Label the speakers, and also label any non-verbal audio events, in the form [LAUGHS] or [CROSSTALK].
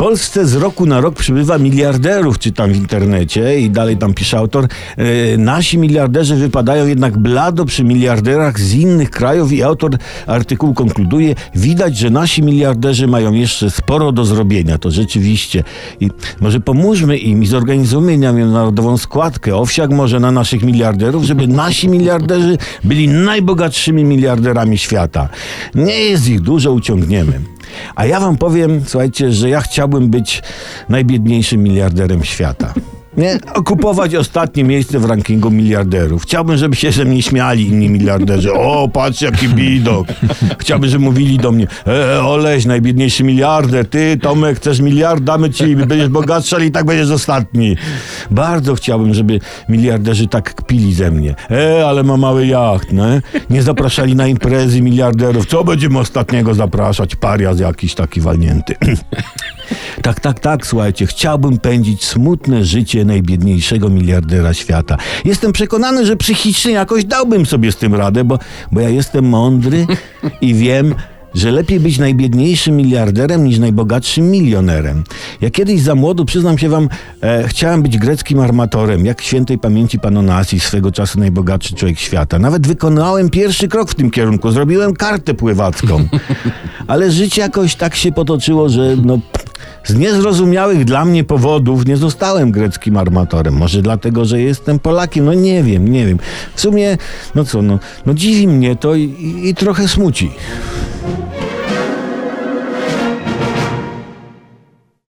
Speaker 1: Polsce z roku na rok przybywa miliarderów, czytam w internecie i dalej tam pisze autor. E, nasi miliarderzy wypadają jednak blado przy miliarderach z innych krajów i autor artykułu konkluduje, widać, że nasi miliarderzy mają jeszcze sporo do zrobienia. To rzeczywiście. I może pomóżmy im i zorganizujmy międzynarodową składkę. Owsiak może na naszych miliarderów, żeby nasi miliarderzy byli najbogatszymi miliarderami świata. Nie jest ich dużo, uciągniemy. A ja wam powiem, słuchajcie, że ja chciałbym być najbiedniejszym miliarderem świata. Nie? Okupować ostatnie miejsce w rankingu miliarderów. Chciałbym, żeby się ze mnie śmiali inni miliarderzy. O, patrz jaki bidok. Chciałbym, żeby mówili do mnie, e, Oleś, najbiedniejszy miliarder, ty, Tomek, chcesz miliard, damy ci, będziesz bogatszy, ale i tak będziesz ostatni. Bardzo chciałbym, żeby miliarderzy tak kpili ze mnie. E, ale ma mały jacht, nie? Nie zapraszali na imprezy miliarderów. Co będziemy ostatniego zapraszać? Parias jakiś taki walnięty. Tak, tak, tak, słuchajcie, chciałbym pędzić smutne życie najbiedniejszego miliardera świata. Jestem przekonany, że psychicznie jakoś dałbym sobie z tym radę, bo, bo ja jestem mądry i wiem, że lepiej być najbiedniejszym miliarderem niż najbogatszym milionerem. Ja kiedyś za młodu, przyznam się wam, e, chciałem być greckim armatorem, jak świętej pamięci pan Onassis, swego czasu najbogatszy człowiek świata. Nawet wykonałem pierwszy krok w tym kierunku, zrobiłem kartę pływacką. [LAUGHS] Ale życie jakoś tak się potoczyło, że no, z niezrozumiałych dla mnie powodów nie zostałem greckim armatorem. Może dlatego, że jestem Polakiem. No nie wiem, nie wiem. W sumie, no co, no, no dziwi mnie to i, i, i trochę smuci.